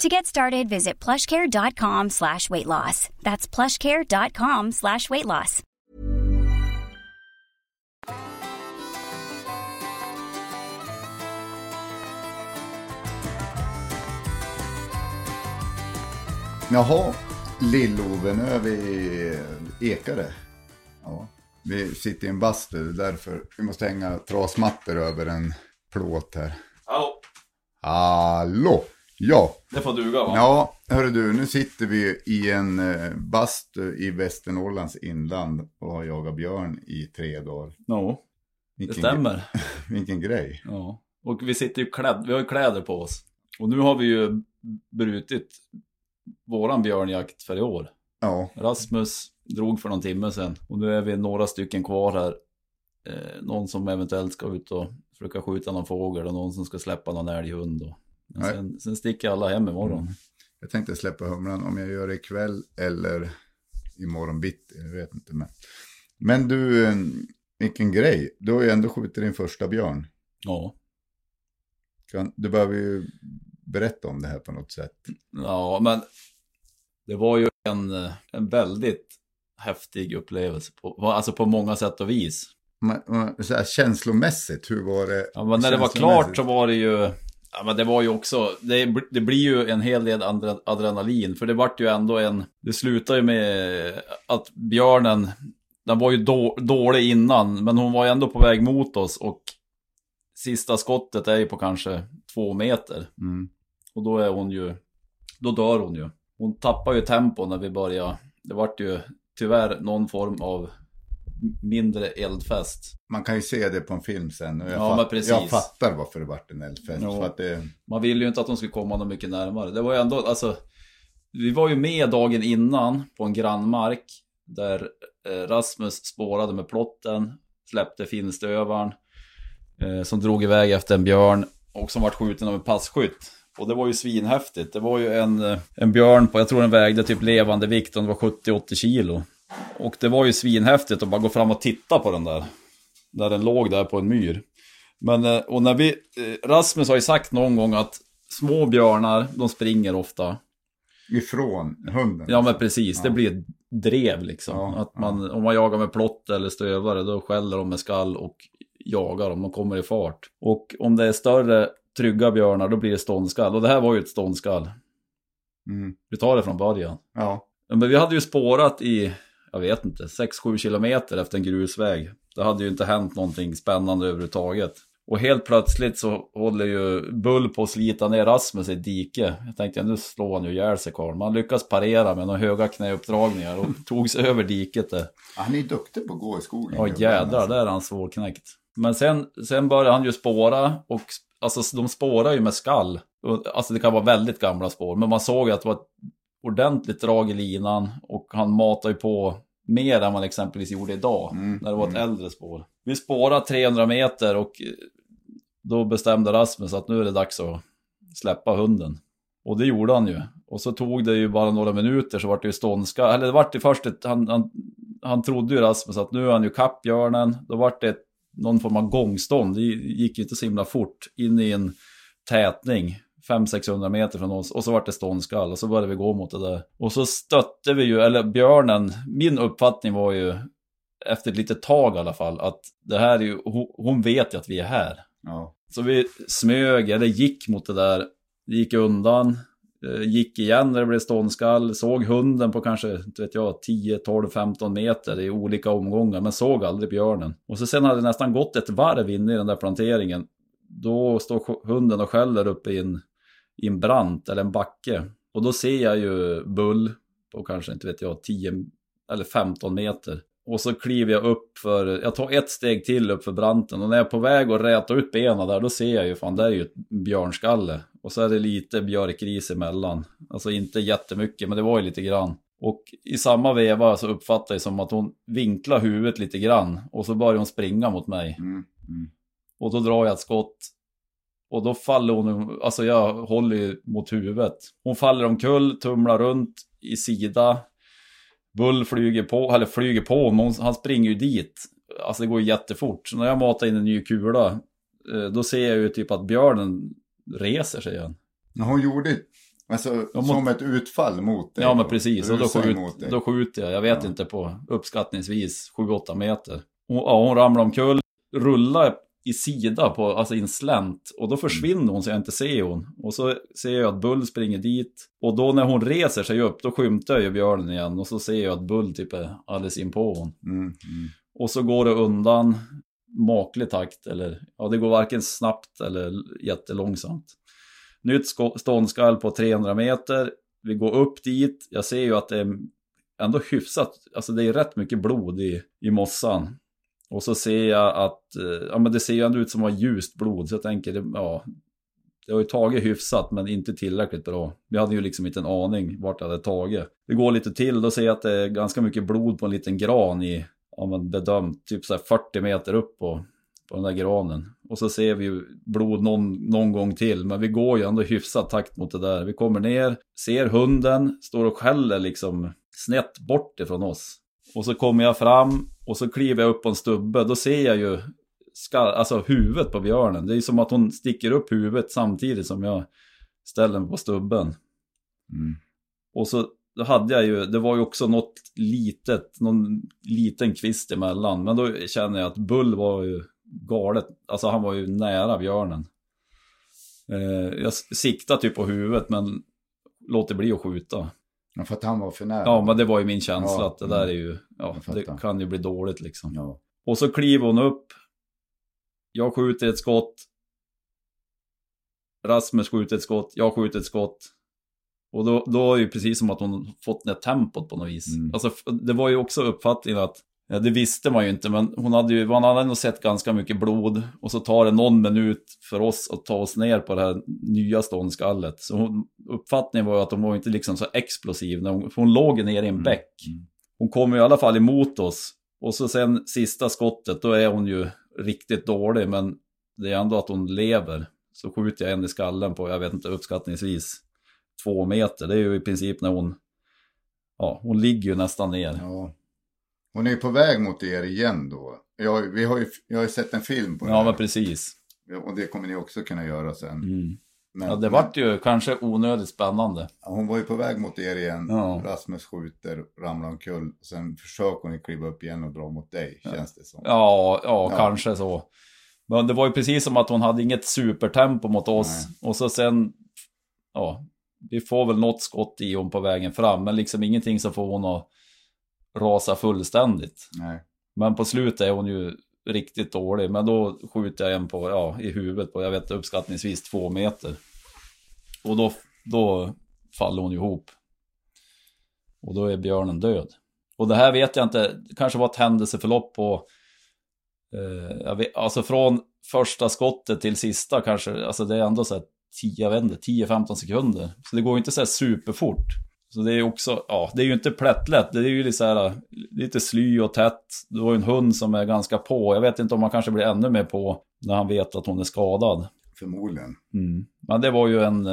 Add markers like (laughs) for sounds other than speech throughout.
To get started, visit plushcare.com slash weight loss. That's plushcare.com slash weight loss. Jaha, Lill-Ove, nu är vi i Ekare. Ja, vi sitter i en bastu, därför vi måste hänga trasmattor över en plåt här. Hallå, Hallå! Ja, det får duga va? ja, hörru du, nu sitter vi i en eh, bastu i Västernorrlands inland och har jagat björn i tre dagar. Ja, det Vilken, stämmer. (laughs) Vilken grej. Ja. Och vi sitter ju klädd, vi har ju kläder på oss. Och nu har vi ju brutit våran björnjakt för i år. Ja, Rasmus drog för någon timme sedan och nu är vi några stycken kvar här. Eh, någon som eventuellt ska ut och försöka skjuta någon fågel och någon som ska släppa någon älghund. Och, men sen, sen sticker alla hem imorgon. jag tänkte släppa humlan om jag gör det ikväll eller imorgon bitti, jag vet inte. Men, men du, eh, vilken grej. Du har ju ändå skjutit din första björn. Ja. Kan, du behöver ju berätta om det här på något sätt. ja, men det var ju en, eh, en väldigt häftig upplevelse. På, alltså på många sätt och vis. Men, men, så här, känslomässigt, hur var det? Ja, när det var klart så var det ju... Ja, men det var ju också... Det, det blir ju en hel del adrenalin. För det vart ju ändå en... Det slutade ju med att björnen... Den var ju då, dålig innan, men hon var ju ändå på väg mot oss. Och sista skottet är ju på kanske två meter. Mm. Och då är hon ju... Då dör hon ju. Hon tappar ju tempo när vi börjar. Det vart ju tyvärr någon form av mindre eldfest. Man kan ju se det på en film sen. Och jag, Ja, fatt, men precis. jag fattar varför det vart en eldfest. Ja. För att det, Man ville ju inte att de skulle komma något mycket närmare. Det var ju ändå, alltså... Vi var ju med dagen innan på en grannmark. Där eh, Rasmus spårade med plotten. Släppte finstövaren. Eh, som drog iväg efter en björn. Och som vart skjuten av en passkytt. Och det var ju svinhäftigt. Det var ju en, eh, en björn på, jag tror den vägde typ levande vikt. om det var 70-80 kilo. Och det var ju svinhäftigt att bara gå fram och titta på den där. Där den låg där på en myr. Men, eh, och när vi, eh, Rasmus har ju sagt någon gång att små björnar, de springer ofta. ifrån hunden. Ja men precis, det Ja. blir ett drev liksom. Ja, att man, Om man jagar med plott eller stövare, då skäller de med skall och jagar dem och kommer i fart. Och om det är större, trygga björnar, då blir det ståndskall. Och det här var ju ett ståndskall. Mm. Vi tar det från början. Ja. Ja, Men vi hade ju spårat i, jag vet inte, 6-7 kilometer efter en grusväg. Det hade ju inte hänt någonting spännande överhuvudtaget. Och helt plötsligt så håller ju Bull på att slita ner Rasmus i dike. Jag tänkte, nu slår han ju ihjäl sig karln. Man lyckas parera med några höga knäuppdragningar och (laughs) tog sig över diket där. Han är duktig på att gå i skogen. Ja jädrar, där är han svårknäckt. Men sen, sen började han ju spåra och alltså de spårar ju med skall. Alltså det kan vara väldigt gamla spår, men man såg ju att det var ett ordentligt drag i linan och han matar ju på mer än man exempelvis gjorde idag Mm, när det var ett mm. äldre spår. Vi spårade 300 meter och eh, då bestämde Rasmus att nu är det dags att släppa hunden. Och det gjorde han ju. Och så tog det ju bara några minuter så vart det ju ståndskall. Eller det vart ju först ett, han, han, han trodde ju Rasmus att nu är han ju kapp björnen. Då vart det ett, någon form av gångstånd. Det gick ju inte så himla fort in i en tätning. 500-600 meter från oss och så vart det ståndskall och så började vi gå mot det där. Och så stötte vi ju, eller björnen, min uppfattning var ju efter ett litet tag i alla fall att det här är ju, hon, vet ju att vi är här. Ja. Så vi smög, eller gick mot det där, gick undan. Eh, gick igen när det blev ståndskall, såg hunden på kanske, inte vet jag, 10, 12, 15 meter i olika omgångar, men såg aldrig björnen. Och så sen hade det nästan gått ett varv inne i den där planteringen. Då står hunden och skäller uppe i en, i en brant eller en backe. Och då ser jag ju bull på kanske, inte vet jag, 10 eller 15 meter. Och så kliver jag upp för, jag tar ett steg till upp för branten och när jag är på väg att räta ut benen där, då ser jag ju fan, där är ju ett björnskalle. Och så är det lite björkris emellan. Alltså inte jättemycket, men det var ju lite grann. Och i samma veva så uppfattar jag som att hon vinklar huvudet lite grann och så börjar hon springa mot mig. Mm. Mm. Och då drar jag ett skott. Och då faller hon, alltså jag håller ju mot huvudet. Hon faller omkull, tumlar runt i sida. Bull flyger på, eller flyger på, men han springer ju dit. Alltså det går ju jättefort. Så när jag matar in en ny kula, eh, då ser jag ju typ att björnen reser sig igen. Ja, hon gjorde alltså, mot... som ett utfall mot dig. Ja, men precis. Och då, skjut, då skjuter jag, jag vet Ja. inte på, uppskattningsvis 7-8 meter. Hon, ja, hon ramlar omkull, rullar i sida på, alltså i en slänt. Och då försvinner hon så jag inte ser hon. Och så ser jag att Bull springer dit. Och då när hon reser sig upp, då skymtar jag ju björnen igen. Och så ser jag att Bull typ är alldeles in på hon. Mm. Mm. Och så går det undan maklig takt, eller ja, det går varken snabbt eller jättelångsamt. Nytt ståndskall på 300 meter. Vi går upp dit. Jag ser ju att det är ändå hyfsat, alltså det är rätt mycket blod i, i mossan. Och så ser jag att, eh, ja men det ser ju ändå ut som att ha ljust blod, så jag tänker, ja, det har ju tagit hyfsat men inte tillräckligt bra. Vi hade ju liksom inte en aning vart det hade tagit. Det går lite till, då ser jag att det är ganska mycket blod på en liten gran i, ja men bedömt, typ så här 40 meter upp på, på den där granen. Och så ser vi ju blod någon, någon gång till, men vi går ju ändå hyfsat takt mot det där. Vi kommer ner, ser hunden, står och skäller liksom snett bort ifrån oss. Och så kommer jag fram och så kliver jag upp på en stubbe, då ser jag ju skall, alltså huvudet på björnen. Det är som att hon sticker upp huvudet samtidigt som jag ställer mig på stubben. Mm. Och så då hade jag ju, det var ju också något litet, någon liten kvist emellan. Men då känner jag att Bull var ju galet, alltså han var ju nära björnen. Eh, jag siktar typ på huvudet men låter bli att skjuta. Ja, för att han var för nära. Ja men det var ju min känsla Ja, att det där är ju, ja Jag det kan ju bli dåligt liksom. Ja. Och så kliver hon upp. Jag skjuter ett skott. Rasmus skjuter ett skott. Jag skjuter ett skott. Och då, då är det ju precis som att hon fått ner tempot på något vis. Mm. Alltså, det var ju också uppfattningen att, ja, det visste man ju inte, men hon hade ju, man hade nog sett ganska mycket blod. Och så tar det någon minut för oss att ta oss ner på det här nya ståndskallet. Så hon, uppfattningen var ju att hon var inte liksom så explosiv. När hon, för hon låg ner i en Mm. bäck. Mm. Hon kommer i alla fall emot oss. Och så sen sista skottet, då är hon ju riktigt dålig, men det är ändå att hon lever. Så skjuter jag en i skallen på, jag vet inte, uppskattningsvis två meter. Det är ju i princip när hon, ja, hon ligger ju nästan ner. ja. Hon är ju på väg mot er igen då. Jag, vi har ju, jag har ju sett en film på det Ja, här. men precis. Och det kommer ni också kunna göra sen. Mm. Men, Ja, det vart ju kanske onödigt spännande. Ja, Hon var ju på väg mot er igen. Ja. Rasmus skjuter, ramlar omkull. Sen försöker hon ju kliva upp igen och dra mot dig, känns det som. Ja, ja, Ja. kanske så. Men det var ju precis som att hon hade inget supertempo mot oss. Och så sen, ja, vi får väl något skott i hon på vägen fram, men liksom ingenting som får hon att rasa fullständigt. Nej. Men på slutet är hon ju riktigt dålig, men då skjuter jag en på, ja, i huvudet på, jag vet uppskattningsvis två meter. Och då, då faller hon ju ihop. Och då är björnen död. Och det här vet jag inte, det kanske var ett händelseförlopp på, eh, vet, alltså från första skottet till sista kanske, alltså det är ändå så här 10, jag vet inte, 10-15 sekunder. Så det går ju inte så här superfort. Så det är också, ja, det är ju inte plättlätt. Det är ju lite så här, lite sly och tätt. Du har ju en hund som är ganska på. Jag vet inte om man kanske blir ännu mer på när han vet att hon är skadad. Förmodligen. Mm. Men det var ju en,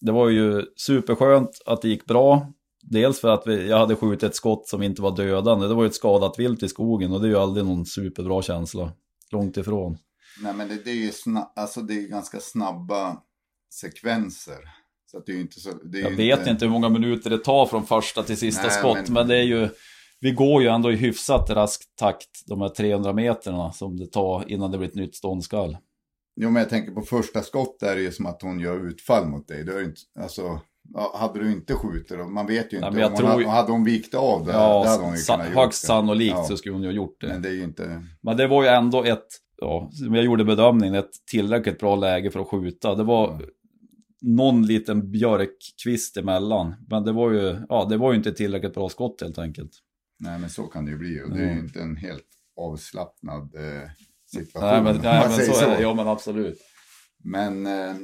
det var ju superskönt att det gick bra. Dels för att vi, jag hade skjutit ett skott som inte var dödande. Det var ju ett skadat vilt i skogen och det är ju aldrig någon superbra känsla. Långt ifrån. Nej men det, det är ju sna- alltså det är ganska snabba sekvenser. Så det är inte så... Det är Jag vet inte hur många minuter det tar från första till sista Nej, skott, men... men- det är ju... Vi går ju ändå i hyfsat rask takt, de här 300 meterna som det tar innan det blir ett nytt ståndskall. Jo men jag tänker på första skott där är det ju som att hon gör utfall mot dig. Det är inte, alltså, hade du inte skjutit då? Man vet ju inte. Nej, Om tror hon, hade hon vikt av det, Ja, det hade hon ju kunnat högst gjort. sannolikt Ja. så skulle hon ju ha gjort det. Men det är inte... Men det var ju ändå ett, ja, jag gjorde bedömningen, ett tillräckligt bra läge för att skjuta. Det var. Någon liten björkkvist emellan. Men det var ju, ja, det var ju inte tillräckligt bra skott helt enkelt. Nej, men så kan det ju bli. Och det är ju Ja. inte en helt avslappnad eh, situation. Nej men, nej, men säger så, är det, ja men absolut. Men, eh,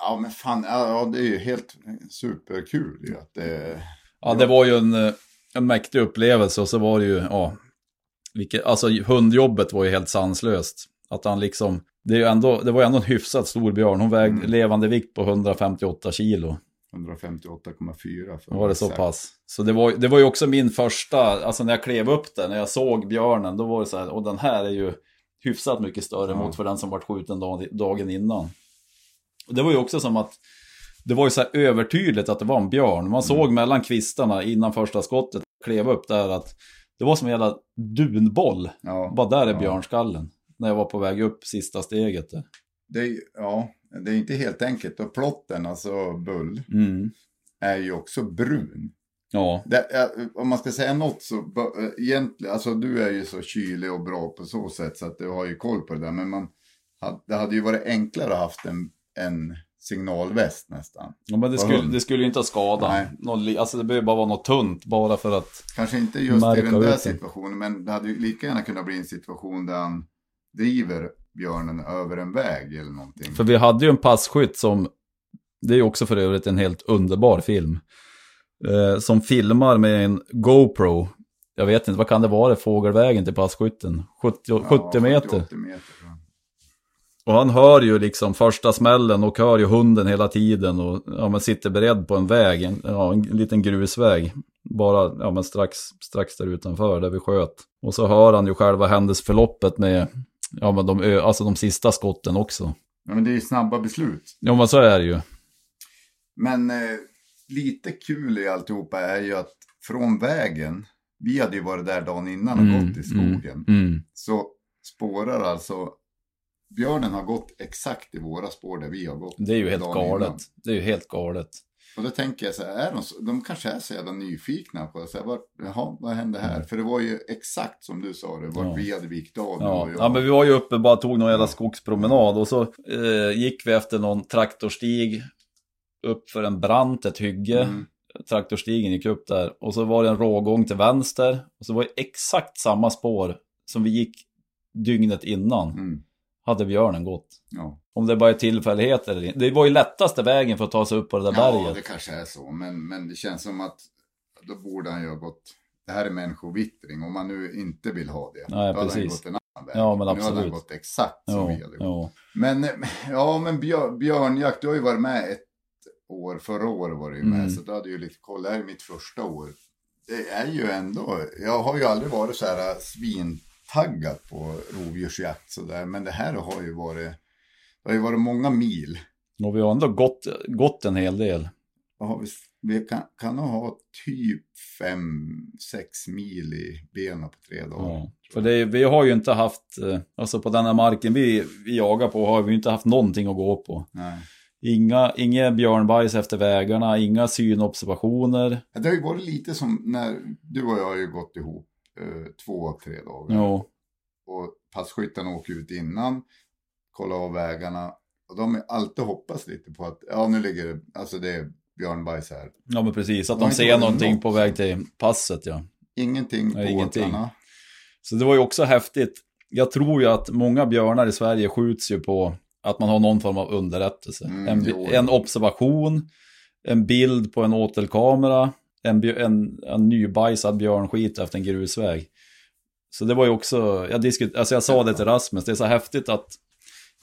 ja men fan, ja, ja, det är ju helt superkul ju att det... Ja, det var ju en, eh, en mäktig upplevelse och så var det ju, ja, vilket, alltså hundjobbet var ju helt sanslöst. Att han liksom, det, är ju ändå, det var ju ändå en hyfsat stor björn. Hon vägde Mm. levande vikt på 158 kilo. 158,4 för Var det så exakt. pass? Så det var, det var ju också min första, alltså när jag klev upp där, när jag såg björnen, då var det så här, och den här är ju hyfsat mycket större Ja. mot för den som varit skjuten dag, dagen innan. Och det var ju också som att, det var ju så här övertydligt att det var en björn. Man såg mellan kvistarna innan första skottet, klev upp där, att det var som en jävla dunboll. Ja, Bara där är ja. björnskallen. När jag var på väg upp sista steget. Det ja, det är inte helt enkelt. Och plotten, alltså bull, Mm. är ju också brun. Ja, Det, om man ska säga något så, egentligen, alltså du är ju så kylig och bra på så sätt så att du har ju koll på det där. Men man, det hade ju varit enklare att haft en, en signalväst nästan. ja men det skulle, det skulle ju inte skada. Nej. Någon, alltså det behöver bara vara något tunt, bara för att Kanske inte just i den där situationen, men det hade ju lika gärna kunnat bli en situation där han driver björnen över en väg eller någonting. För vi hade ju en passkytt som, det är ju också för övrigt en helt underbar film. Eh, som filmar med en GoPro. Jag vet inte, vad kan det vara? Fågelvägen till passkytten? 70, Ja, 70 meter. 70 meter. Och han hör ju liksom första smällen och hör ju hunden hela tiden och ja, men sitter beredd på en väg, en, ja, en liten grusväg. Bara ja, men strax, strax där utanför där vi sköt. Och så hör han ju själva händelseförloppet med ja, men de, alltså de sista skotten också. Ja, men det är ju snabba beslut. Ja men så är det ju. Men eh, lite kul i alltihopa är ju att från vägen, vi hade ju varit där dagen innan och gått i skogen. Mm, mm. Så spårar alltså, björnen har gått exakt i våra spår där vi har gått. Det är ju helt galet. innan. Det är ju helt galet. Och då tänker jag så här, är de, så, de kanske är så jävla nyfikna på så här, vad, jaha, vad hände här? För det var ju exakt som du sa, det vart Mm. Ja. vi hade vikt av. Ja. och ja, men vi var ju uppe bara tog någon jävla skogspromenad och så eh, gick vi efter någon traktorstig upp för en brant, ett hygge. Mm. Traktorstigen gick upp där och så var det en rågång till vänster. Och så var det exakt samma spår som vi gick dygnet innan. Mm. Hade björnen gått. Ja. Om det bara är tillfälligheter eller inte. Det var ju lättaste vägen för att ta sig upp på det där ja, berget. det kanske är så, men, men det känns som att då borde han ju ha gått, det här är människovittring, om man nu inte vill ha det. Nej, då hade han precis. gått en annan väg. Ja, men Nu hade han absolut. gått exakt som Ja, vi hade gått. ja. Men, ja, men björ, björnjakt, du har ju varit med ett år, förra året var du ju med, Mm. så då hade ju lite koll, det här är mitt första år. Det är ju ändå, jag har ju aldrig varit så här svintaggad på rovdjursjakt sådär, men det här har ju varit, det har ju varit många mil. Och vi har ändå gått, gått en hel del. Har vi, kan, kan ha typ fem, sex mil i benen på tre dagar. Ja. För det, vi har ju inte haft, eh, alltså på den här marken vi, vi jagar på har vi inte haft någonting att gå på. Nej. Inga, inga björnbajs efter vägarna, inga synobservationer. Det har ju varit lite som när du och jag har ju gått ihop eh, två av tre dagar. Ja, Och passkyttarna åker ut innan, kollar av vägarna. Och de har alltid hoppats lite på att, ja nu ligger det, alltså det är björnbajs här. ja men precis, att de inte ser någonting något. på väg till passet ja. Ingenting på ingenting. åtrarna. Så det var ju också häftigt. Jag tror ju att många björnar i Sverige skjuts ju på att man har någon form av underrättelse. Mm, en, en observation, en bild på en åtelkamera, en, en, en nybajsad björnskit efter en grusväg. Så det var ju också, jag, diskut, alltså jag sa det till Rasmus, det är så häftigt att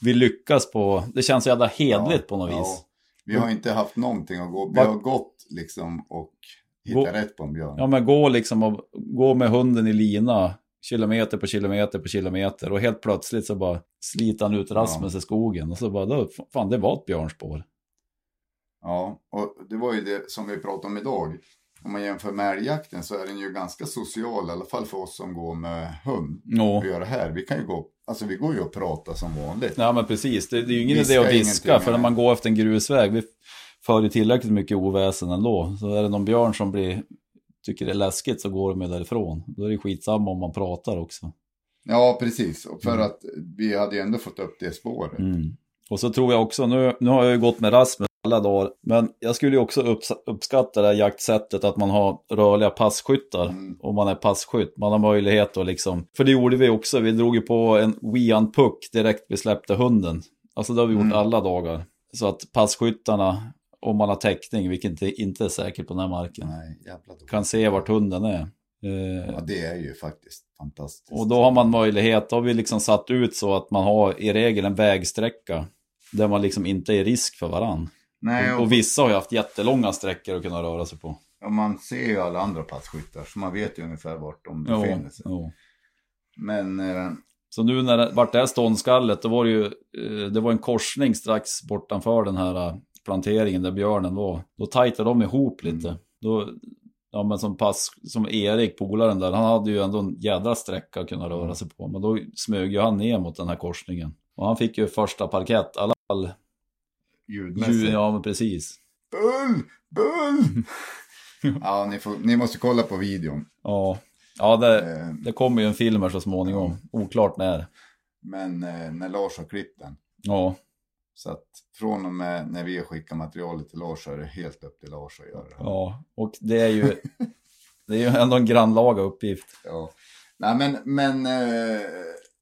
vi lyckas på, det känns så jävla hedligt Ja, på något ja. vis. Vi har inte haft någonting att gå, vi har gått liksom och Gå- hittat rätt på en björn. Ja men gå liksom och gå med hunden i lina, kilometer på kilometer på kilometer och helt plötsligt så bara sliter han ut Rasmus i skogen och så bara, då, fan det var ett björnspår. Ja, och det var ju det som vi pratade om idag. Om man jämför med älgjakten så är den ju ganska social, i alla fall för oss som går med hund. Ja. Och gör det här. Vi kan ju gå, alltså vi går ju och pratar som vanligt. Ja men precis, det, det är ju ingen Viska idé att diska ingenting, för när man går efter en grusväg. Vi för ju tillräckligt mycket oväsen ändå. Så är det någon björn som blir, tycker det är läskigt så går de ju därifrån. Då är det skitsamma om man pratar också. Ja, precis. Och för Mm. att vi hade ju ändå fått upp det spåret. Mm. Och så tror jag också, nu, nu har jag ju gått med Rasmus alla dagar, men jag skulle ju också upps uppskatta det här jaktsättet att man har rörliga passkyttar. Mm. Om man är passkytt, man har möjlighet att liksom, för det gjorde vi också, vi drog ju på en wean puck direkt vi släppte hunden. Alltså det har vi gjort Mm. alla dagar. Så att passkyttarna, om man har täckning, vilket inte, inte är säkert på den här marken, Nej, kan se vart hunden är. Eh, Ja, det är ju faktiskt fantastiskt. och då har man möjlighet, då har vi liksom satt ut så att man har i regel en vägsträcka där man liksom inte är i risk för varann. Nej, Och, och, vissa har ju haft jättelånga sträckor att kunna röra sig på. och man ser ju alla andra passkyttar, så man vet ju ungefär vart de befinner sig. jo. Men, eh, Så nu när det vart det här ståndskallet, då var det ju, eh, det var en korsning strax bortanför den här eh, planteringen där björnen var. Då tajtade de ihop lite. Mm. Då, ja men som pass, som Erik, polaren där, han hade ju ändå en jädra sträcka att kunna röra Mm. sig på. Men då smög ju han ner mot den här korsningen. Och han fick ju första parkett, i alla fall. Ljudmässigt. Ljud, ja men precis. Bull! Bull! (laughs) ja, ni, får, ni måste kolla på videon. Ja, ja det, Eh, det kommer ju en film här så småningom. Oklart när. men eh, när Lars har klippt den. Ja, Så att från och med när vi har skickat materialet till Lars så är det helt upp till Lars att göra det. ja. Och det är ju, det är ju ändå en grannlaga uppgift. (laughs) Ja. Nej men, men eh,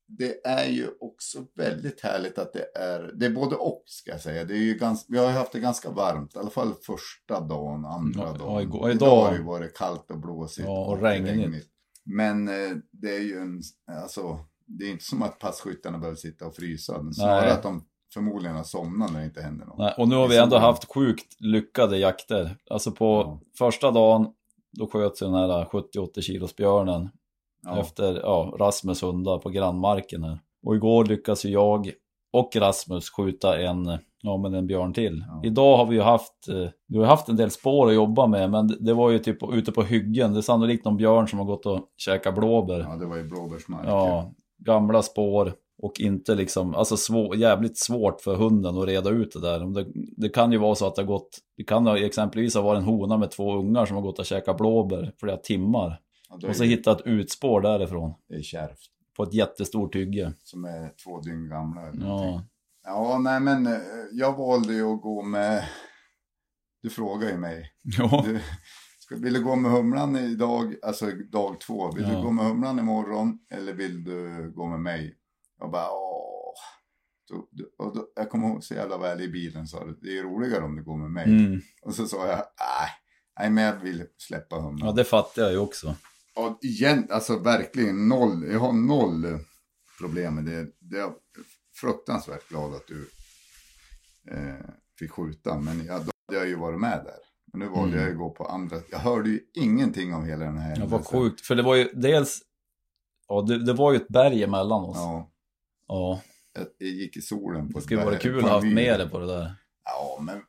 det är ju också väldigt härligt att det är, det är både och ska jag säga. Det är ju ganska, vi har haft det ganska varmt, i alla fall första dagen, andra Ja, ja, dagen. igår- idag, idag- har ju varit kallt och blåsigt. Ja, och regnigt. Men eh, det är ju en, alltså, det är inte som att passkyttarna behöver sitta och frysa. men Snarare att de förmodligen har somnat när det inte händer något. Nej, och nu har vi ändå haft sjukt lyckade jakter. Alltså på Ja. första dagen, då sköts den här 70-80 kilos björnen Ja. efter ja, Rasmus hundar på grannmarken här. Och igår lyckas ju jag och Rasmus skjuta en, ja, men en björn till. Ja. Idag har vi ju haft, eh, vi har haft en del spår att jobba med, men det- var ju typ ute på hyggen. Det är sannolikt någon björn som har gått och käkat blåbär. ja, det var ju blåbärsmarker. Ja, gamla spår och inte liksom, alltså svår, jävligt svårt för hunden att reda ut det där. Det, det kan ju vara så att det har gått, det kan exempelvis ha varit en hona med två ungar som har gått och käkat blåbär flera timmar. Ja, Och så det, hittat ett utspår därifrån det är kärvt. på ett jättestort hygge. Som är två dygn gamla. Ja. Ja, nej men eh, jag valde ju att gå med, du frågar ju mig. (laughs) ja. Du, vill du gå med humlan idag, alltså dag två? Vill Ja. du gå med humlan imorgon eller vill du gå med mig? Jag bara, åh. Då, då, och då, jag kommer ihåg så jävla väl i bilen sa du, det är roligare om du går med mig. Mm. Och så sa jag, nej men jag vill släppa humlan. ja, det fattar jag ju också. Och igen, alltså verkligen noll, jag har noll problem med det. det är jag fruktansvärt glad att du eh, fick skjuta, men jag, då hade jag ju varit med där. Men nu valde Mm. jag ju gå på andra, jag hörde ju ingenting om hela den här Det var sjukt, för det var ju dels, ja det, det var ju ett berg emellan oss. Ja, Ja, jag, jag gick i solen på det skulle berg- kul att ha haft med det på det där. Ja, men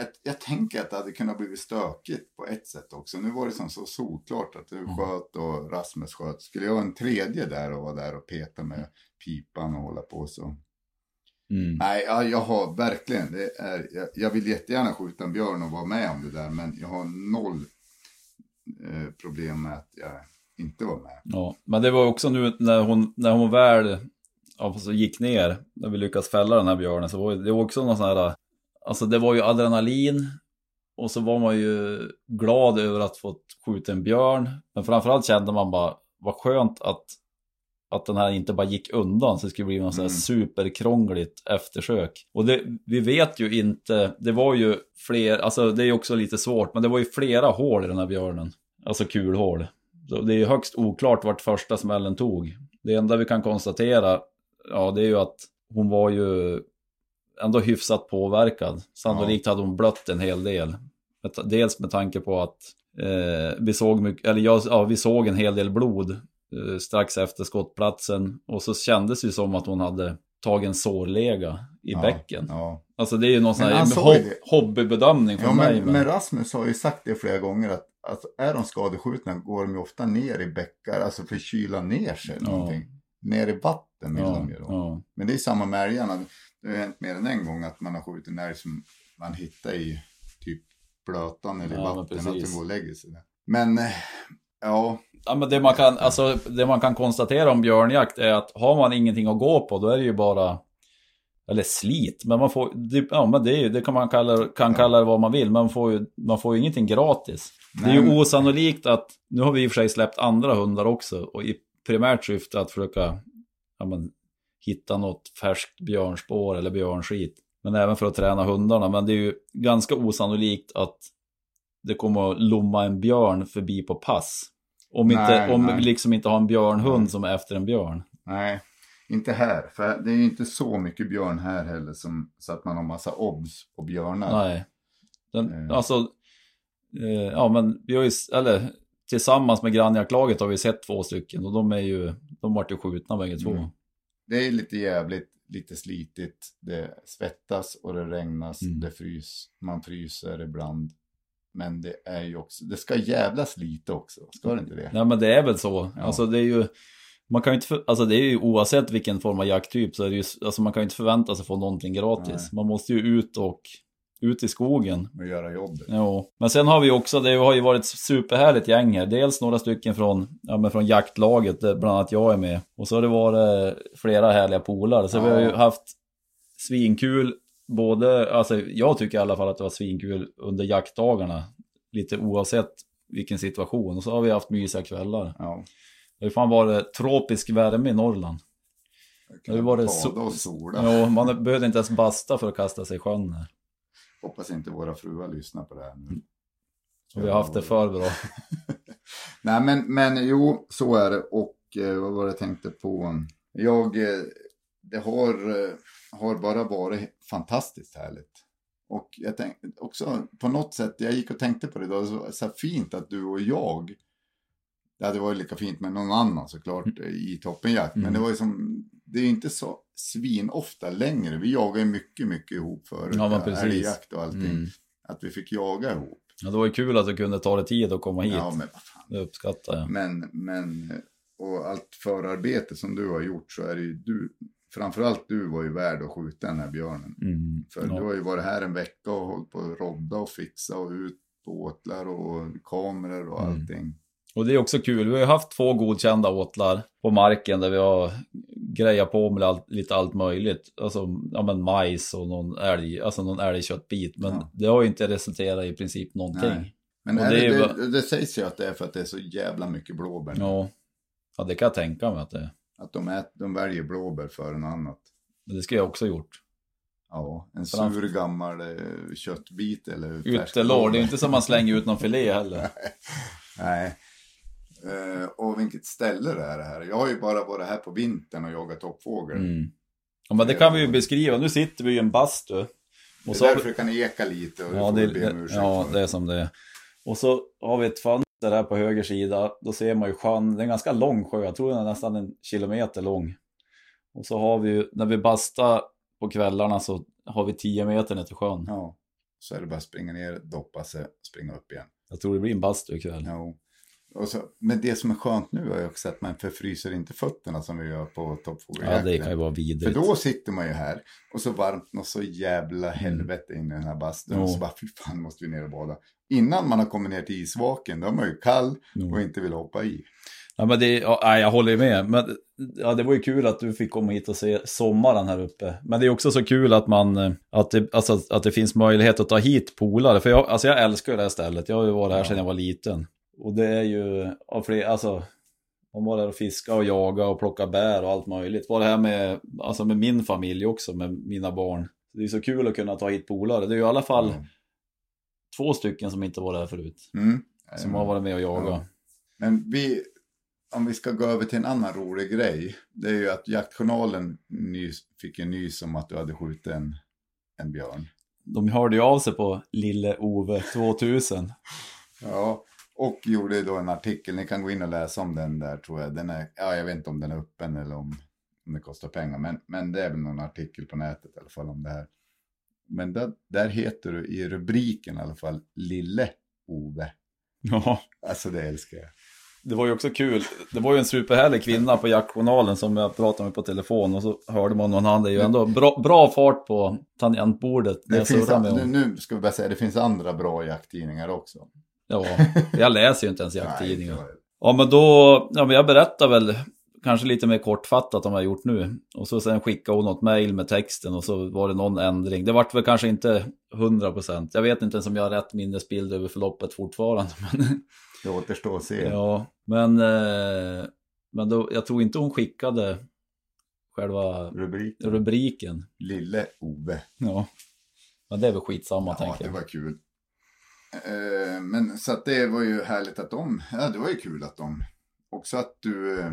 ett, jag tänker att det hade kunnat bli stökigt på ett sätt också. Nu var det som så solklart att du Mm. sköt och Rasmus sköt. Skulle jag vara en tredje där och vara där och peta med pipan och hålla på så. Mm. Nej, ja, jag har verkligen, det är, jag, jag vill jättegärna skjuta en björn och vara med om det där. Men jag har noll eh, problem med att jag inte var med. Ja, men det var också nu när hon, när hon väl ja, så gick ner, när vi lyckades fälla den här björnen, så var det, också någon sån här, alltså det var ju adrenalin och så var man ju glad över att få skjuta en björn, men framförallt kände man bara, vad skönt att, att den här inte bara gick undan, så det skulle bli något Mm. superkrångligt eftersök. Och det, vi vet ju inte, det var ju fler, alltså det är ju också lite svårt, men det var ju flera hål i den här björnen, alltså kulhål. Så det är ju högst oklart vart första smällen tog. Det enda vi kan konstatera, ja det är ju att hon var ju ändå hyfsat påverkad. Sannolikt hade hon blött en hel del. Dels med tanke på att eh, vi såg mycket, eller jag, ja, vi såg en hel del blod eh, strax efter skottplatsen. Och så kändes det ju som att hon hade tagit en sårlega i Ja, bäcken. Ja. Alltså det är ju någon sån här ju hob- det. hobbybedömning för Ja, mig. men, Men, Rasmus har ju sagt det flera gånger att alltså, är de skadeskjutna går de ju ofta ner i bäckar, alltså för att kyla ner sig. Ja. Någonting. Ner i vatten vill ja, de ju då. ja. Men det är samma med älgarna. Det har hänt mer än en gång att man har skjutit en älg som man hittar i typ blötan eller Ja, vatten. Att den går och lägger sig där. Men eh, ja, Ja, men det, man kan, alltså, det man kan konstatera om björnjakt är att har man ingenting att gå på då är det ju bara eller slit, men man får, det, ja men det, är, ju- det kan man kalla, kan kalla det vad man vill, men man får ju, man får ju ingenting gratis. Det är Nej, ju osannolikt att, nu har vi i och för sig släppt andra hundar också, och i primärt syfte att försöka ja, men, hitta något färskt björnspår eller björnskit. Men även för att träna hundarna, men det är ju ganska osannolikt att det kommer att lomma en björn förbi på pass. Om, inte, Nej, om nej. vi liksom inte har en björnhund som är efter en björn. nej, inte här. För det är ju inte så mycket björn här heller som, så att man har massa obs på björnar. Nej. Den, Mm. Alltså, eh, ja men vi har ju, eller tillsammans med grannjaktlaget har vi sett två stycken och de är ju, de vart ju skjutna bägge två. Mm. Det är lite jävligt, lite slitigt. Det svettas och det regnas, Mm. det frys, man fryser ibland. Men det är ju också, det ska jävlas lite också, ska det inte det? Nej men det är väl så. Ja. Alltså det är ju, man kan ju inte, alltså det är ju oavsett vilken form av jakttyp så är det ju, alltså man kan ju inte förvänta sig få någonting gratis. Nej. Man måste ju ut och, ut i skogen. Att göra jobbet. Jo. Men sen har vi också, det har ju varit superhärligt gäng här. Dels några stycken från, ja, men från jaktlaget, där bland annat jag är med. Och så har det varit flera härliga polare. Så vi har ju Ja. haft svinkul, både, alltså jag tycker i alla fall att det var svinkul under jaktdagarna. Lite oavsett vilken situation. Och så har vi haft mysiga kvällar. Ja. Det har fan varit tropisk värme i Norrland. Det har Bada so- och sola. Ja, man behövde inte ens basta för att kasta sig i sjön här. Hoppas inte våra fruar lyssnar på det här nu. Och vi har haft det för bra. (laughs) Nej men, men jo, så är det. Och eh, vad var det jag tänkte på? Jag, eh, det har, eh, har bara varit fantastiskt härligt. Och jag tänkte också på något sätt, jag gick och tänkte på det idag, så, så fint att du och jag, det hade varit lika fint med någon annan såklart eh, i toppenjakt, men Mm. det var ju som, det är inte så svinofta längre. Vi jagar ju mycket, mycket ihop förut. Ja, men precis. Älgjakt och allting. Mm. Att vi fick jaga ihop. Ja, det var ju kul att du kunde ta dig tid att komma hit. Ja, men vad fan. Det uppskattar jag. Men, men, och allt förarbete som du har gjort så är det ju du, framförallt du var ju värd att skjuta den här björnen. Mm. För ja. du har ju varit här en vecka och hållit på att rodda och fixa och ut på åtlar och kameror och Mm. Och det är också kul. Vi har ju haft två godkända åtlar på marken där vi har grejat på med allt, lite allt möjligt. Alltså ja, men majs och någon älg, alltså någon älgköttbit. Men Ja. det har ju inte resulterat i princip någonting. Nej. Men det det, ju det, bara- det, sägs ju att det är för att det är så jävla mycket blåbär. Ja. ja, det kan jag tänka mig att det är. Att de, ät, de väljer blåbär före något annat. Men det skulle jag också gjort. Ja, en Framför- sur gammal eh, köttbit eller Ytterlår, det är ju inte som man slänger ut någon (laughs) filé heller. Nej. Eh, och vilket ställe det är det här. Jag har ju bara varit här på vintern och jagat toppfågel. Mm. Ja, men det kan vi ju beskriva. Nu sitter vi i en bastu. Det Och är så därför det kan eka lite och Ja, det det, be om det, ursäkt ja, det är som det är. Och så har vi ett fönster här på höger sida. Då ser man ju sjön. Det är en ganska lång sjö. Jag tror den är nästan en kilometer lång. Och så har vi ju, när vi bastar på kvällarna så har vi 10 meter ner till sjön. Ja, så är det bara att springa ner, doppa sig, springa upp igen. Jag tror det blir en bastu ikväll. Jo. Så, men det som är skönt nu jag också att man förfryser inte fötterna som vi gör på Ja, toppfågeljakten. det kan ju vara För vidrigt. då sitter man ju här och så varmt och så jävla helvete in i den här bastun. Jo. Och så bara, fy fan måste vi ner och bada. Innan man har kommit ner till isvaken, då är man ju kall Jo. och inte vill hoppa i. Ja, men det, ja, jag håller ju med. Men ja, det var ju kul att du fick komma hit och se sommaren här uppe. Men det är också så kul att man, eh, att det, alltså, att det finns möjlighet att ta hit polare. För jag, alltså, jag älskar det här stället. Jag har ju varit här Ja. sedan jag var liten. Och det är ju, av fler, alltså, man var där och fiska och jaga och plocka bär och allt möjligt. Var det här med, alltså med min familj också, med mina barn. Det är så kul att kunna ta hit polare. Det är ju i alla fall Ja. två stycken som inte var där förut. Mm. Som har varit med och jagat. Ja. Men vi, om vi ska gå över till en annan rolig grej. Det är ju att jaktjournalen nys, fick en nys om att du hade skjutit en, en björn. De hörde ju av sig på Lille Ove 2000. Ja, och gjorde då en artikel. Ni kan gå in och läsa om den där tror jag. Den är, ja, jag vet inte om den är öppen eller om, om det kostar pengar. Men, men det är väl någon artikel på nätet i alla fall om det här. Men där, där heter du i rubriken i alla fall Lille Ove. Ja. Alltså det älskar jag. Det var ju också kul. Det var ju en superhärlig kvinna på jaktjournalen som jag pratade med på telefon och så hörde man någon han. Det är ju ändå bra, bra fart på tangentbordet. Det finns, nu, nu ska vi bara säga, det finns andra bra jakttidningar också. Ja, (laughs) jag läser ju inte ens jakttidningar. Ja, men då, ja, men jag berättar väl kanske lite mer kortfattat om vad jag gjort nu. Och så sen skickade hon något mail med texten och så var det någon ändring. Det vart väl kanske inte 100%. Jag vet inte ens om jag har rätt minnesbild över förloppet fortfarande. (laughs) Men, Det återstår att se. ja, men, eh, men då, jag tror inte hon skickade själva Rubriken. rubriken. Lille Ove. Ja. Men det är väl skitsamma Ja, tänker det jag. var kul. Eh, men så att det var ju härligt att de, ja det var ju kul att de, också att du, eh,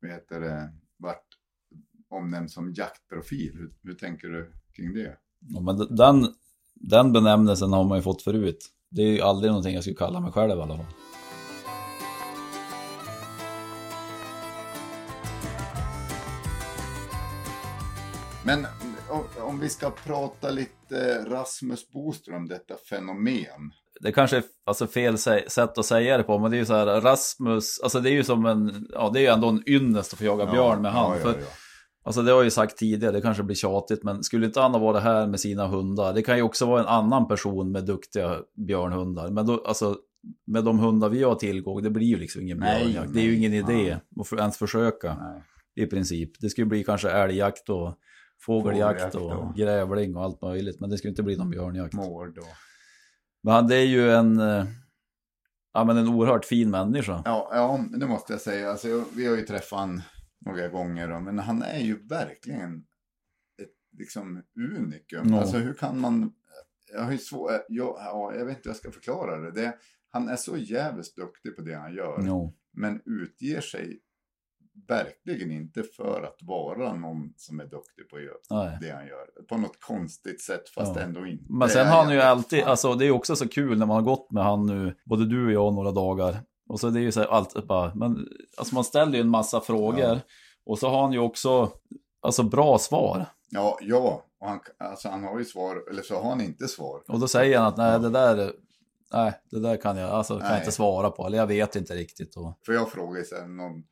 vad heter det, vart omnämnd som jaktprofil. Hur, hur tänker du kring det? Ja, men den, den benämnelsen har man ju fått förut. Det är ju aldrig någonting jag skulle kalla mig själv i alla fall. Men om, om vi ska prata lite Rasmus Boström, detta fenomen. det kanske är alltså fel sä- sätt att säga det på, men det är ju så här Rasmus, alltså det är ju som en, ja det är ju ändå en ynnest att få jaga björn med han. Ja, ja, för, ja. Alltså det har jag ju sagt tidigare, det kanske blir tjatigt, men skulle inte han ha varit här med sina hundar, det kan ju också vara en annan person med duktiga björnhundar. Men då, alltså med de hundar vi har tillgång, det blir ju liksom ingen Nej, björnjakt. Det är ju nej, ingen idé ja. att för, ens försöka Nej. i princip. Det skulle bli kanske älgjakt och fågeljakt och och- grävling och allt möjligt, men det skulle inte bli någon björnjakt. Mård och... Men han- det är ju en, eh, ja men en oerhört fin människa. Ja, ja, det måste jag säga. Alltså, jag, vi har ju träffat han några gånger, då, men han är ju verkligen ett liksom unikum. Ja. Alltså hur kan man... Jag, har ju svår, jag, ja, jag vet inte hur jag ska förklara det. det. Han är så jävligt duktig på det han gör, Jo. men utger sig verkligen inte för att vara någon som är duktig på Nej. det han gör. På något konstigt sätt, fast Ja. ändå inte. Men sen har han ju alltid, Fan. alltså det är också så kul när man har gått med han nu, både du och jag några dagar. Och så det är ju så här allt bara, men alltså man ställer ju en massa frågor. Ja. Och så har han ju också, alltså bra svar. Ja, ja. Och han, alltså, han har ju svar, eller så har han inte svar. Och då säger han att nej det där, nej det där kan jag, alltså kan jag inte svara på. Eller jag vet inte riktigt. Och, För jag frågar ju sen någon,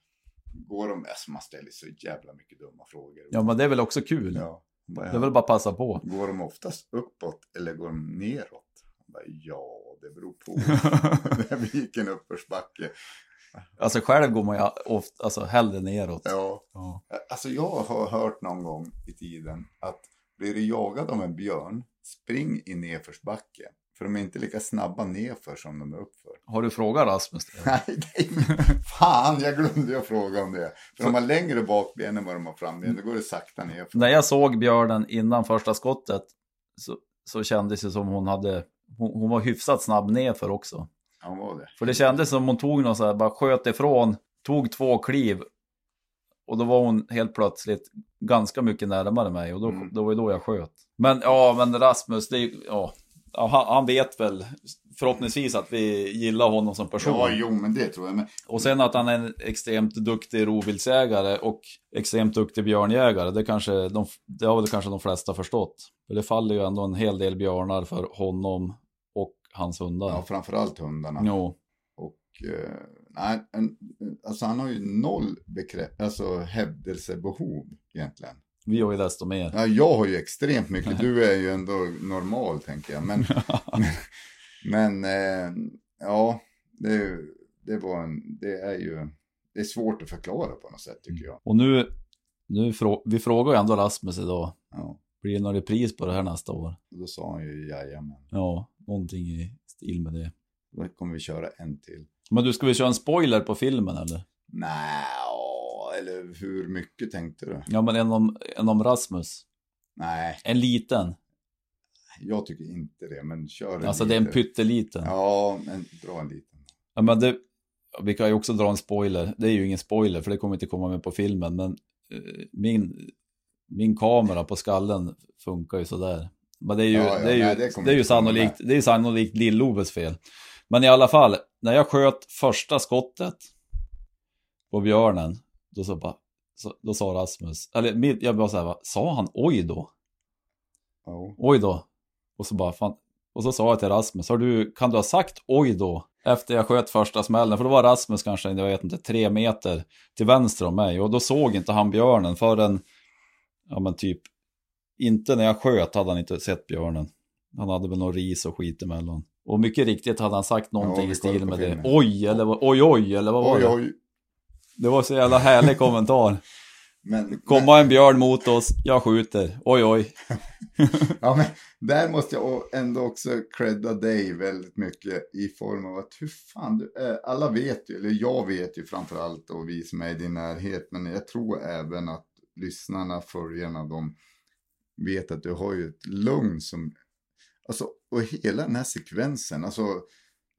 går de, alltså man ställer så jävla mycket dumma frågor. ja men det är väl också kul. Ja. Bara, Det är väl bara passa på. Går de oftast uppåt eller går de neråt? Bara, ja, det beror på. det är vilken uppförsbacke. Alltså själv går man ju ofta, alltså hellre neråt. Ja. Ja. Alltså jag har hört någon gång i tiden att blir du jagad av en björn, spring i nedförsbacke. För de är inte lika snabba nerför som de är uppför. Har du frågat Rasmus? (laughs) Nej, är... fan jag glömde jag fråga om det. För de har längre bakben än vad de har framben. Då går det sakta ner. När jag såg björnen innan första skottet så, så kändes det som hon hade, hon, hon var hyfsat snabb nerför också. Ja, hon var det. För det kändes som hon tog någon så här, bara sköt ifrån, tog två kliv. Och då var hon helt plötsligt ganska mycket närmare mig och då, Mm. då var det då jag sköt. Men ja, men Rasmus, det är, ja, ja, han, han vet väl förhoppningsvis att vi gillar honom som person. Ja, jo, men det tror jag. Men Och sen att han är en extremt duktig rovviltsjägare och extremt duktig björnjägare, det, kanske de, det har väl kanske de flesta förstått. För det faller ju ändå en hel del björnar för honom och hans hundar. ja, framförallt hundarna. Jo, Och eh, nej, en, alltså han har ju noll bekräft, alltså hävdelsebehov egentligen. Vi har ju desto mer. Ja, jag har ju extremt mycket, du är ju ändå normal tänker jag. Men, (laughs) men, men eh, ja, det, det, var en, det är ju det är svårt att förklara på något sätt tycker jag. Och nu, nu vi frågar ju ändå Rasmus idag, Ja, blir det någon repris på det här nästa år? och då sa han ju jajamän. Ja, någonting i stil med det. Då kommer vi köra en till. Men du, ska vi köra en spoiler på filmen eller? Nej, eller hur mycket tänkte du? Ja, men en om, en om Rasmus. Nej, En liten. jag tycker inte det, men kör en Alltså det är en liten. pytteliten. Ja, men dra en liten. Ja, men det, vi kan ju också dra en spoiler. Det är ju ingen spoiler för det kommer inte komma med på filmen. Men eh, min, min kamera på skallen funkar ju sådär. Men det är ju, Ja, ja, det är ju, nej, det det kommer är ju inte komma sannolikt, det är ju sannolikt Lill-Oves fel. Men i alla fall, när jag sköt första skottet på björnen, då, så bara, så, då sa Rasmus, eller jag bara så här, sa han oj då? Ja. Oj då. Och så bara, fan. Och så sa jag till Rasmus, har du, kan du ha sagt oj då? efter jag sköt första smällen, för då var Rasmus kanske, jag vet inte, tre meter till vänster om mig och då såg inte han björnen förrän, ja men typ, inte när jag sköt hade han inte sett björnen. Han hade väl någon ris och skit emellan. Och mycket riktigt hade han sagt någonting vi i stil med det. Oj, eller oj, oj, eller vad var Oj, det? oj. Det var så jävla härlig kommentar. (laughs) Men, Komma en björn mot oss, jag skjuter. Oj, oj. (laughs) ja, men där måste jag ändå också credda dig väldigt mycket i form av att hur fan du är. Alla vet ju, eller jag vet ju framför allt och vi som är i din närhet, men jag tror även att lyssnarna, följarna, de vet att du har ju ett lugn som, alltså, och hela den här sekvensen, alltså,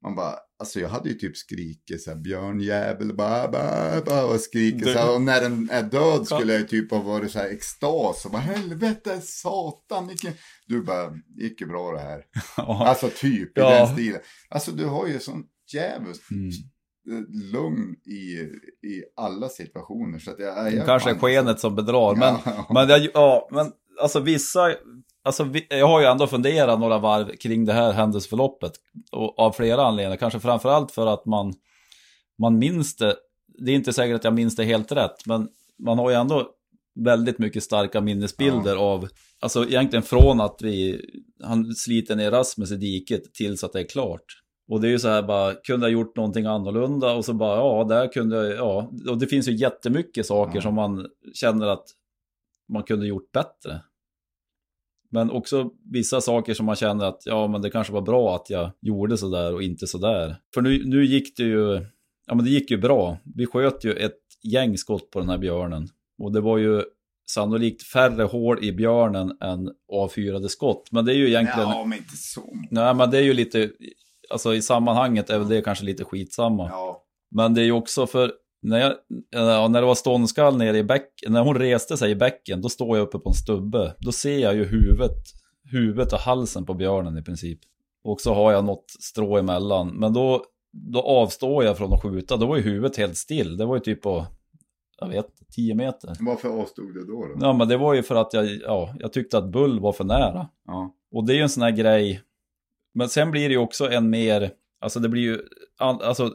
man bara, alltså jag hade ju typ skrikit så här björnjävel, ba, ba, ba, och skrikit så här, och när den är död skulle jag ju typ ha varit så här extas och bara helvete, satan, vilken... du bara, gick ju bra det här. (laughs) Alltså typ i Ja. den stilen. Alltså du har ju sån djävulskt Mm. lugn i, i alla situationer. Så att jag, jag Kanske är skenet som bedrar, men, (laughs) Ja. men, jag, ja, men alltså vissa, alltså vi, jag har ju ändå funderat några varv kring det här händelseförloppet. Och, av flera anledningar, kanske framförallt för att man, man minns det. Det är inte säkert att jag minns det helt rätt, men man har ju ändå väldigt mycket starka minnesbilder av, alltså egentligen från att vi, han sliter ner Rasmus i diket tills att det är klart. Och det är ju så här bara, kunde jag gjort någonting annorlunda? Och så bara, ja, där kunde jag, ja. Och det finns ju jättemycket saker Ja. som man känner att man kunde gjort bättre. Men också vissa saker som man känner att, ja, men det kanske var bra att jag gjorde så där och inte så där. För nu, nu gick det ju, ja men det gick ju bra. Vi sköt ju ett gäng skott på den här björnen. Och det var ju sannolikt färre hål i björnen än avfyrade skott. Men det är ju egentligen... Ja, men inte så. Nej, men det är ju lite, alltså i sammanhanget är väl det kanske lite skitsamma. Ja, Men det är ju också för, när, jag, ja, när det var ståndskall nere i bäcken, när hon reste sig i bäcken, då står jag uppe på en stubbe. Då ser jag ju huvudet, huvudet och halsen på björnen i princip. Och så har jag något strå emellan. Men då, då avstår jag från att skjuta, då var ju huvudet helt still. Det var ju typ på, jag vet 10 meter. varför avstod du då? då? Ja, men det var ju för att jag, ja, jag tyckte att bull var för nära. Ja. Och det är ju en sån här grej. Men sen blir det ju också en mer, alltså det blir ju, alltså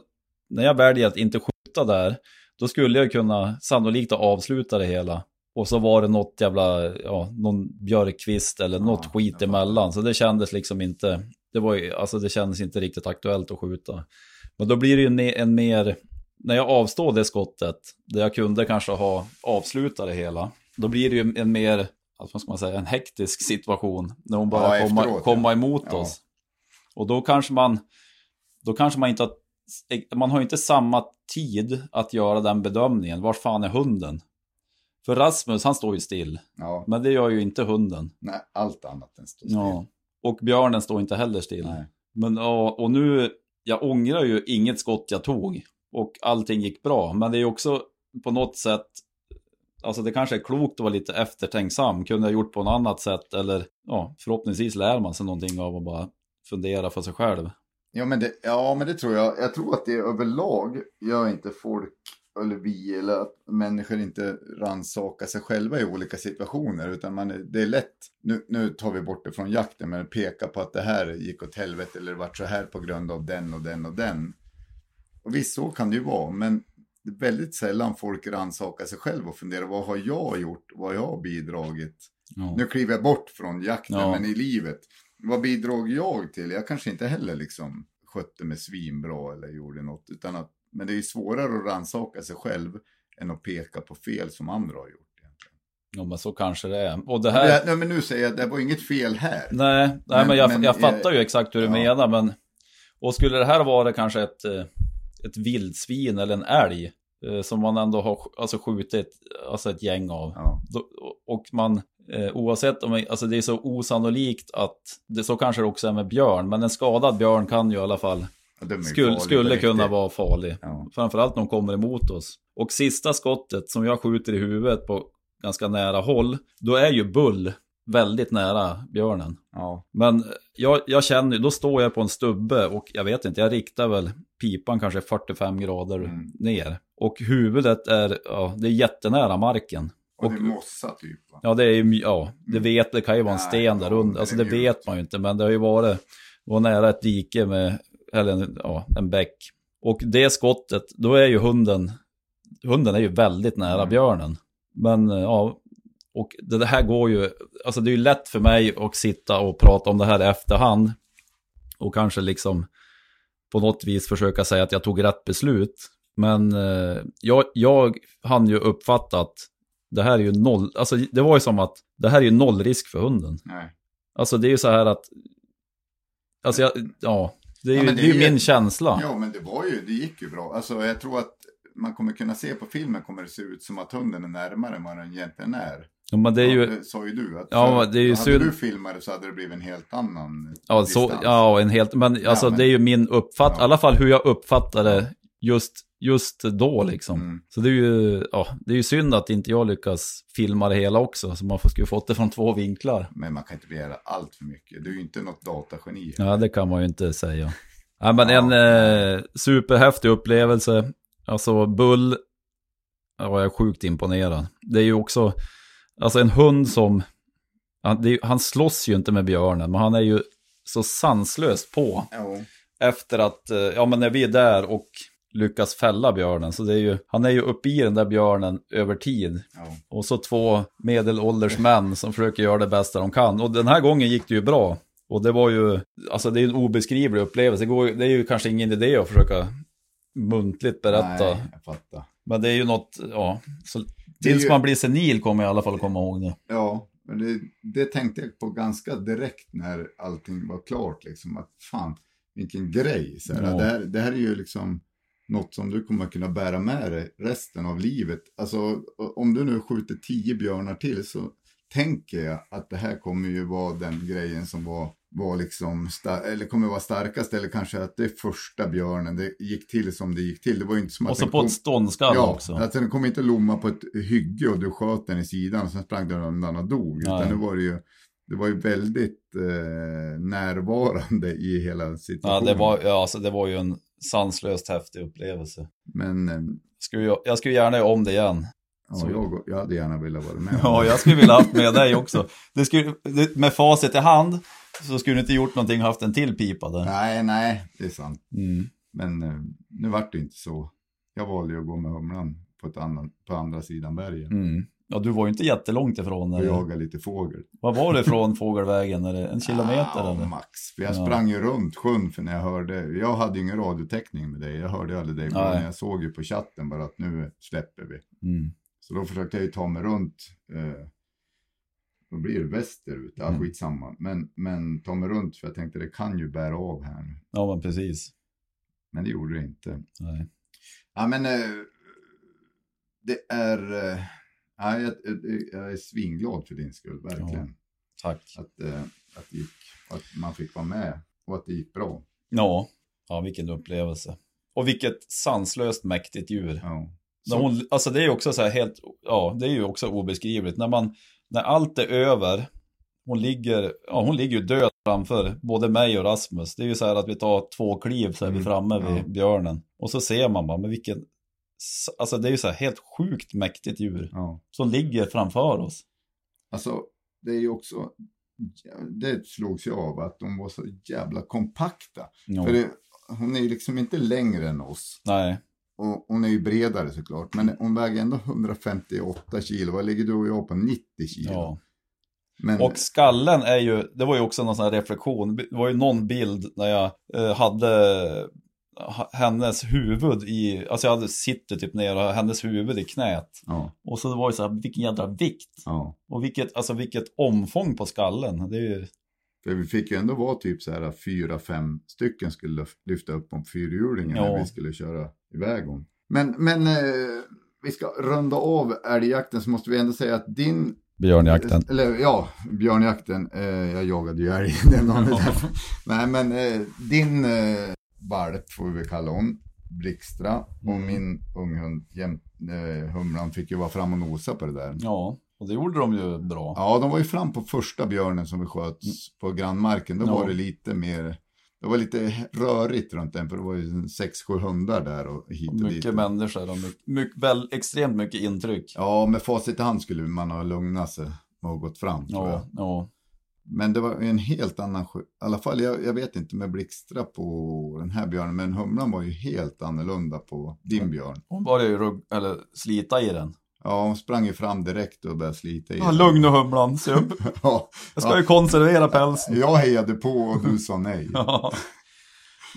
när jag väljer att inte skjuta där, då skulle jag kunna sannolikt avsluta det hela. Och så var det något jävla, ja, någon björkkvist eller något Ja, skit emellan. Så det kändes liksom inte, det var ju, alltså det kändes inte riktigt aktuellt att skjuta. Men då blir det ju en, me- en mer, när jag avstår det skottet, där jag kunde kanske ha avslutat det hela, då blir det ju en mer, alltså, vad ska man säga, en hektisk situation. När hon bara Ja, komma, komma emot Ja. oss. Och då kanske man, då kanske man inte har, man har ju inte samma tid att göra den bedömningen. Var fan är hunden? För Rasmus, han står ju still. ja. Men det gör ju inte hunden. Nej, allt annat än stå still. Ja. Och björnen står inte heller still. Nej. Men ja, och nu, jag ångrar ju inget skott jag tog. Och allting gick bra. Men det är också på något sätt, alltså det kanske är klokt att vara lite eftertänksam. Kunde jag gjort på något annat sätt? Eller ja, förhoppningsvis lär man sig någonting av att bara fundera för sig själv. Ja men, det, ja, men det tror jag. Jag tror att det överlag gör inte folk, eller vi, eller att människor inte rannsakar sig själva i olika situationer. Utan man är, det är lätt, nu, nu tar vi bort det från jakten, men peka på att det här gick åt helvete eller det vart så här på grund av den och den och den. Och visst, så kan det ju vara, men det är väldigt sällan folk rannsakar sig själv och funderar, vad har jag gjort? Vad har jag bidragit? Ja. Nu kliver jag bort från jakten, Ja. men i livet. Vad bidrog jag till? Jag kanske inte heller liksom skötte mig svinbra eller gjorde något. Utan att, men det är svårare att rannsaka sig själv än att peka på fel som andra har gjort. Egentligen. ja, men så kanske det är. Och det här... det, nej, men nu säger jag att det var inget fel här. Nej, nej Men- men, jag, men, jag eh, fattar ju exakt hur du ja. menar. Men, och skulle det här vara kanske ett, eh, ett vildsvin eller en älg eh, som man ändå har alltså, skjutit alltså ett gäng av. Ja. Då, och man, eh, oavsett om, alltså det är så osannolikt att, det, så kanske det också är med björn, men en skadad björn kan ju i alla fall, skulle, skulle kunna vara farlig. Ja. Framförallt när de kommer emot oss. Och sista skottet som jag skjuter i huvudet på ganska nära håll, då är ju bull väldigt nära björnen. Ja. Men jag, jag känner, då står jag på en stubbe och jag vet inte, jag riktar väl pipan kanske 45 grader Mm. ner. Och huvudet är, ja, det är jättenära marken. Och det är mossa typ. Va? Ja, det är ju, ja, det vet, det kan ju vara en sten där under. Alltså det vet man ju inte, men det har ju varit, var nära ett dike med eller en, ja, en bäck. Och det skottet, då är ju hunden, hunden är ju väldigt nära Mm. björnen. Men eh, ja, och det det här går ju, alltså det är ju lätt för mig att sitta och prata om det här i efterhand. Och kanske liksom på något vis försöka säga att jag tog rätt beslut. Men eh, jag, jag hann ju uppfatta att det här är ju noll, alltså det var ju som att det här är ju noll risk för hunden. Nej. Alltså det är ju så här att, alltså jag, ja, det är Ja, ju, men det är ju min känsla. Ja, men det var ju, det gick ju bra. Alltså jag tror att man kommer kunna se på filmen kommer det se ut som att hunden är närmare än vad den egentligen är. Ja, men det är Ja, ju, det sa ju du. Att Ja, det är ju hade du filmat det så hade det blivit en helt annan ja, så, distans. ja, en helt, men alltså men- det är ju min uppfattning, Ja. i alla fall hur jag uppfattar det just, just då liksom. Mm. Så det är ju, ja, det är ju synd att inte jag lyckas filma det hela också, så man får- skulle fått det från två vinklar. Men man kan inte begära allt för mycket. Du är ju inte något datageni. Ja, det kan man ju inte säga. Ja, men en eh, superhäftig upplevelse. Alltså Bull, ja, jag är sjukt imponerad. Det är ju också, alltså en hund som, han, det är, ju- han slåss ju inte med björnen, men han är ju så sanslöst på Ja. efter att, eh, ja men när vi är där och lyckas fälla björnen, så det är ju, han är ju uppe i den där björnen över tid. Ja. Och så två medelålders män som försöker göra det bästa de kan. Och den här gången gick det ju bra. Och det var ju, alltså det är en obeskrivlig upplevelse. Det, går, det är ju kanske ingen idé att försöka muntligt berätta. Nej, jag fattar. Men det är ju något, ja. Så, tills ju- man blir senil kommer jag i alla fall komma ihåg det. Ja, men det, det tänkte jag på ganska direkt när allting var klart. Liksom, att fan, vilken grej. Så här, Ja. det, här, det här är ju liksom något som du kommer kunna bära med dig resten av livet. Alltså, om du nu skjuter tio björnar till så tänker jag att det här kommer ju vara den grejen som var, var liksom, eller kommer vara starkast. Eller kanske att det är första björnen, det gick till som det gick till. Det var ju inte som att Och så på kom- ett ståndskall Ja, också. alltså den kom inte lomma på ett hygge och du sköt den i sidan och sen sprang den undan och dog. Nej. Utan det var det ju, det var ju väldigt eh, närvarande i hela Ja, situationen. det var, ja, alltså, det var ju en sanslöst häftig upplevelse. Men eh, Skulle jag, jag skulle gärna göra om det igen. ja, jag, jag hade gärna velat vara med. (laughs) Ja, jag skulle vilja haft med dig också. Det skulle, det, med facit i hand så skulle du inte gjort någonting och haft en till pipa där. Nej, nej, det är sant. Mm. Men eh, nu vart det inte så. Jag valde ju att gå med humlan på, ett annan, på andra sidan bergen. Mm. Ja, du var ju inte jättelångt ifrån. Och Eller? jaga lite fågel. Vad var det från Fågelvägen? Det en (laughs) kilometer Ja, eller? max. För jag Ja. sprang ju runt sjön för när jag hörde, jag hade ju ingen radiotäckning med dig, jag hörde aldrig dig, men jag såg ju på chatten bara att nu släpper vi. Mm. Så då försökte jag ju ta mig runt, eh, då blir det västerut, ja Mm. skitsamma, men, men ta mig runt för jag tänkte det kan ju bära av här nu. Ja, men precis. Men det gjorde det inte. Nej. Ja men eh, det är, eh, ja, jag, jag är svinglad för din skull, verkligen. Tack. Att, eh, att, det gick, att man fick vara med och att det gick bra. Ja. ja, vilken upplevelse. Och vilket sanslöst mäktigt djur. Ja. När hon, alltså det är också så här helt, ja, det är ju också obeskrivligt. När man, när allt är över, hon ligger, ja hon ligger ju död framför både mig och Rasmus. Det är ju så här att vi tar två kliv så är vi Mm, framme vid ja. björnen. Och så ser man bara, men vilken, alltså det är ju så här helt sjukt mäktigt djur. ja. Som ligger framför oss. Alltså, det är ju också, det slogs jag av att de var så jävla kompakta. Ja. För det, hon är ju liksom inte längre än oss. Nej, Och hon är ju bredare såklart. Men hon väger ändå 158 kilo. Vad ligger du och jag på? 90 kilo. ja. Men, Och skallen är ju, det var ju också någon sån här reflektion. Det var ju någon bild när jag eh, hade ha- hennes huvud i, alltså jag hade sitter typ ner och hennes huvud i knät. ja, Och så det var det så här, vilken jädra vikt. ja. Och vilket, alltså vilket omfång på skallen. Det är ju, För vi fick ju ändå vara typ så här fyra, fem stycken skulle lyfta upp om fyrhjulingen Ja. när vi skulle köra iväg om. Men, men eh, vi ska runda av älgjakten så måste vi ändå säga att din björnjakten. Eller ja, björnjakten. Eh, jag jagade ju älg den dagen. (laughs) Nej men eh, din eh, valp får vi kalla hon. Blixtra. Och Mm. min unghund jäm, eh, Humlan fick ju vara fram och nosa på det där. Ja, och det gjorde de ju bra. Ja, de var ju fram på första björnen som vi sköt på grannmarken. Då Ja. var det lite mer, det var lite rörigt runt den. För det var ju sex, sju hundar där och hit och dit. Mycket människor och mycket, mycket, väl, extremt mycket intryck. Ja, med facit i hand skulle man ha lugnat sig och gått fram tror jag. Ja, ja. Men det var en helt annan, i alla fall jag, jag vet inte med Blixtra på den här björnen, men humlan var ju helt annorlunda på din björn. Hon började ju rugg, eller slita i den. Ja, hon sprang ju fram direkt och började slita i Ja, den. lugn och humlan, (laughs) se upp. Ja, Jag ska ju konservera pälsen. jag hejade på och du sa nej. (laughs) Ja.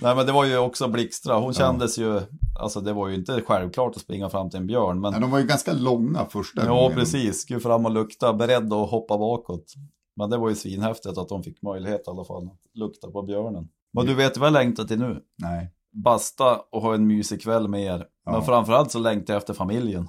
Nej men det var ju också Blixtra, hon kändes ju, alltså det var ju inte självklart att springa fram till en björn men Ja, de var ju ganska långa första Ja precis, gå fram och lukta, beredd att hoppa bakåt. Men det var ju svinhäftigt att de fick möjlighet i alla fall att lukta på björnen. Men du vet vad jag längtar till nu? Nej. Basta och ha en mysig kväll med er. Men Ja. framförallt så längtar jag efter familjen.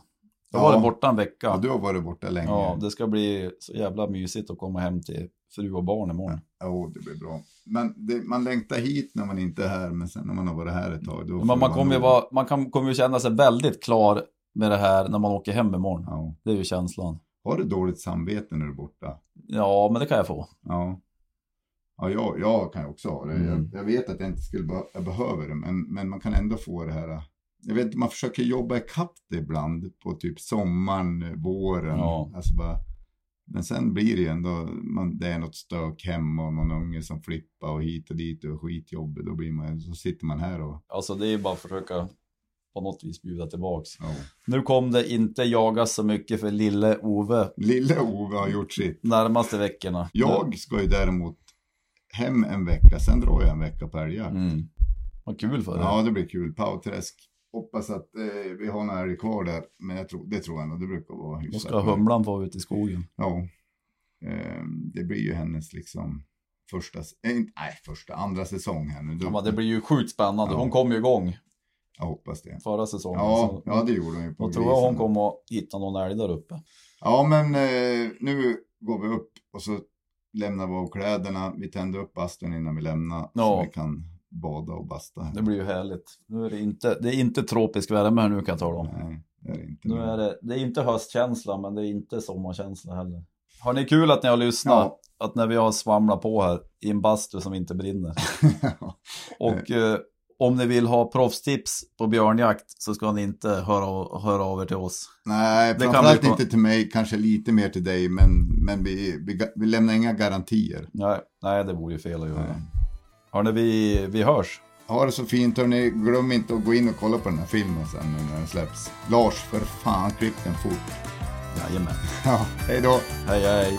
Jag Ja. var borta en vecka. Ja, du har varit borta länge. Ja, det ska bli så jävla mysigt att komma hem till fru och barn imorgon. Jo, det blir bra. Men det, man längtar hit när man inte är här, men sen när man har varit här ett tag, då Men man kommer ju, vara, man kan, kommer känna sig väldigt klar med det här när man åker hem imorgon. Ja. Det är ju känslan. Har du dåligt samvete när du är borta? Ja, men det kan jag få. Ja. Ja, jag, jag kan ju också ha det. Mm. Jag, jag vet att jag inte skulle be- jag behöver det, men, men man kan ändå få det här. Jag vet man försöker jobba ikapp det ibland på typ sommaren, våren. Ja. Alltså bara, men sen blir det ju ändå, man, det är något stök hemma och någon unge som flippar och hit och dit och skitjobbigt. Då blir man, så sitter man här och, Alltså det är ju bara att försöka på något vis bjuda tillbaks. ja. Nu kom det inte jagas så mycket för lille Ove Lille Ove har gjort sitt. närmaste veckorna. Jag ska ju däremot hem en vecka, sen drar jag en vecka på älgar. Mm. Vad kul för dig. Ja, det blir kul. Pauträsk. Hoppas att eh, vi har några älg kvar där, men jag tror, det tror jag nog. Det brukar vara Då hyfsat. ska humlan få ut i skogen. Ja. Eh, det blir ju hennes liksom första, eh, nej, första, andra säsong här nu. Då, Ja, det blir ju sjukt spännande. Ja. Hon kom ju igång Jag hoppas det. förra säsongen. Ja, så ja, det gjorde hon ju på Då tror jag hon kommer att hitta någon älg där uppe. Ja, men eh, nu går vi upp och så lämnar vi av kläderna. Vi tänder upp bastun innan vi lämnar. Så Ja. vi kan bada och basta. Här. Det blir ju härligt. Nu är det inte, det är inte tropisk värme här nu kan jag tala om. Nej, det är det inte. Nu är det, det är inte höstkänsla men det är inte sommarkänsla heller. Har ni kul att ni har lyssnat? Ja. Att när vi har svamlat på här i en bastu som inte brinner. (laughs) Och eh, om ni vill ha proffstips på björnjakt så ska ni inte höra, höra av er till oss. Nej, Det framförallt bli inte till mig, kanske lite mer till dig, men, men vi, vi, vi lämnar inga garantier. Nej, nej det vore ju fel att göra. Nej. Hörni, vi, vi hörs. Ha det så fint hörni, glöm inte att gå in och kolla på den här filmen sen när den släpps. Lars, för fan, klipp den fort. Jajamän. Ja, hej då! Hej hej.